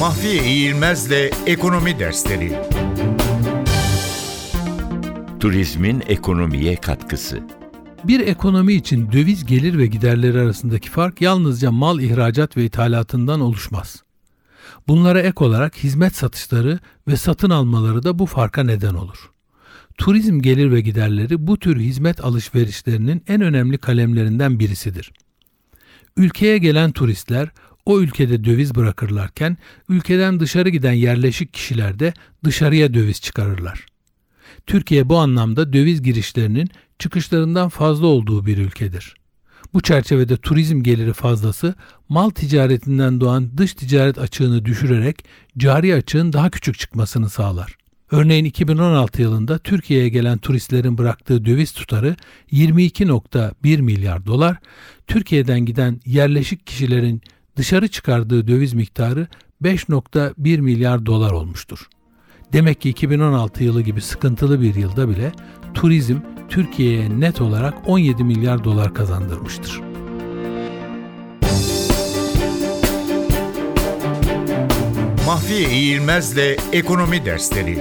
Mahfiye İğilmez'le Ekonomi Dersleri Turizmin ekonomiye katkısı. Bir ekonomi için döviz gelir ve giderleri arasındaki fark yalnızca mal ihracat ve ithalatından oluşmaz. Bunlara ek olarak hizmet satışları ve satın almaları da bu farka neden olur. Turizm gelir ve giderleri bu tür hizmet alışverişlerinin en önemli kalemlerinden birisidir. Ülkeye gelen turistler o ülkede döviz bırakırlarken ülkeden dışarı giden yerleşik kişiler de dışarıya döviz çıkarırlar. Türkiye bu anlamda döviz girişlerinin çıkışlarından fazla olduğu bir ülkedir. Bu çerçevede turizm geliri fazlası mal ticaretinden doğan dış ticaret açığını düşürerek cari açığın daha küçük çıkmasını sağlar. Örneğin 2016 yılında Türkiye'ye gelen turistlerin bıraktığı döviz tutarı 22.1 milyar dolar, Türkiye'den giden yerleşik kişilerin dışarı çıkardığı döviz miktarı 5.1 milyar dolar olmuştur. Demek ki 2016 yılı gibi sıkıntılı bir yılda bile turizm Türkiye'ye net olarak 17 milyar dolar kazandırmıştır. Mahfiye İğilmez'le Ekonomi Dersleri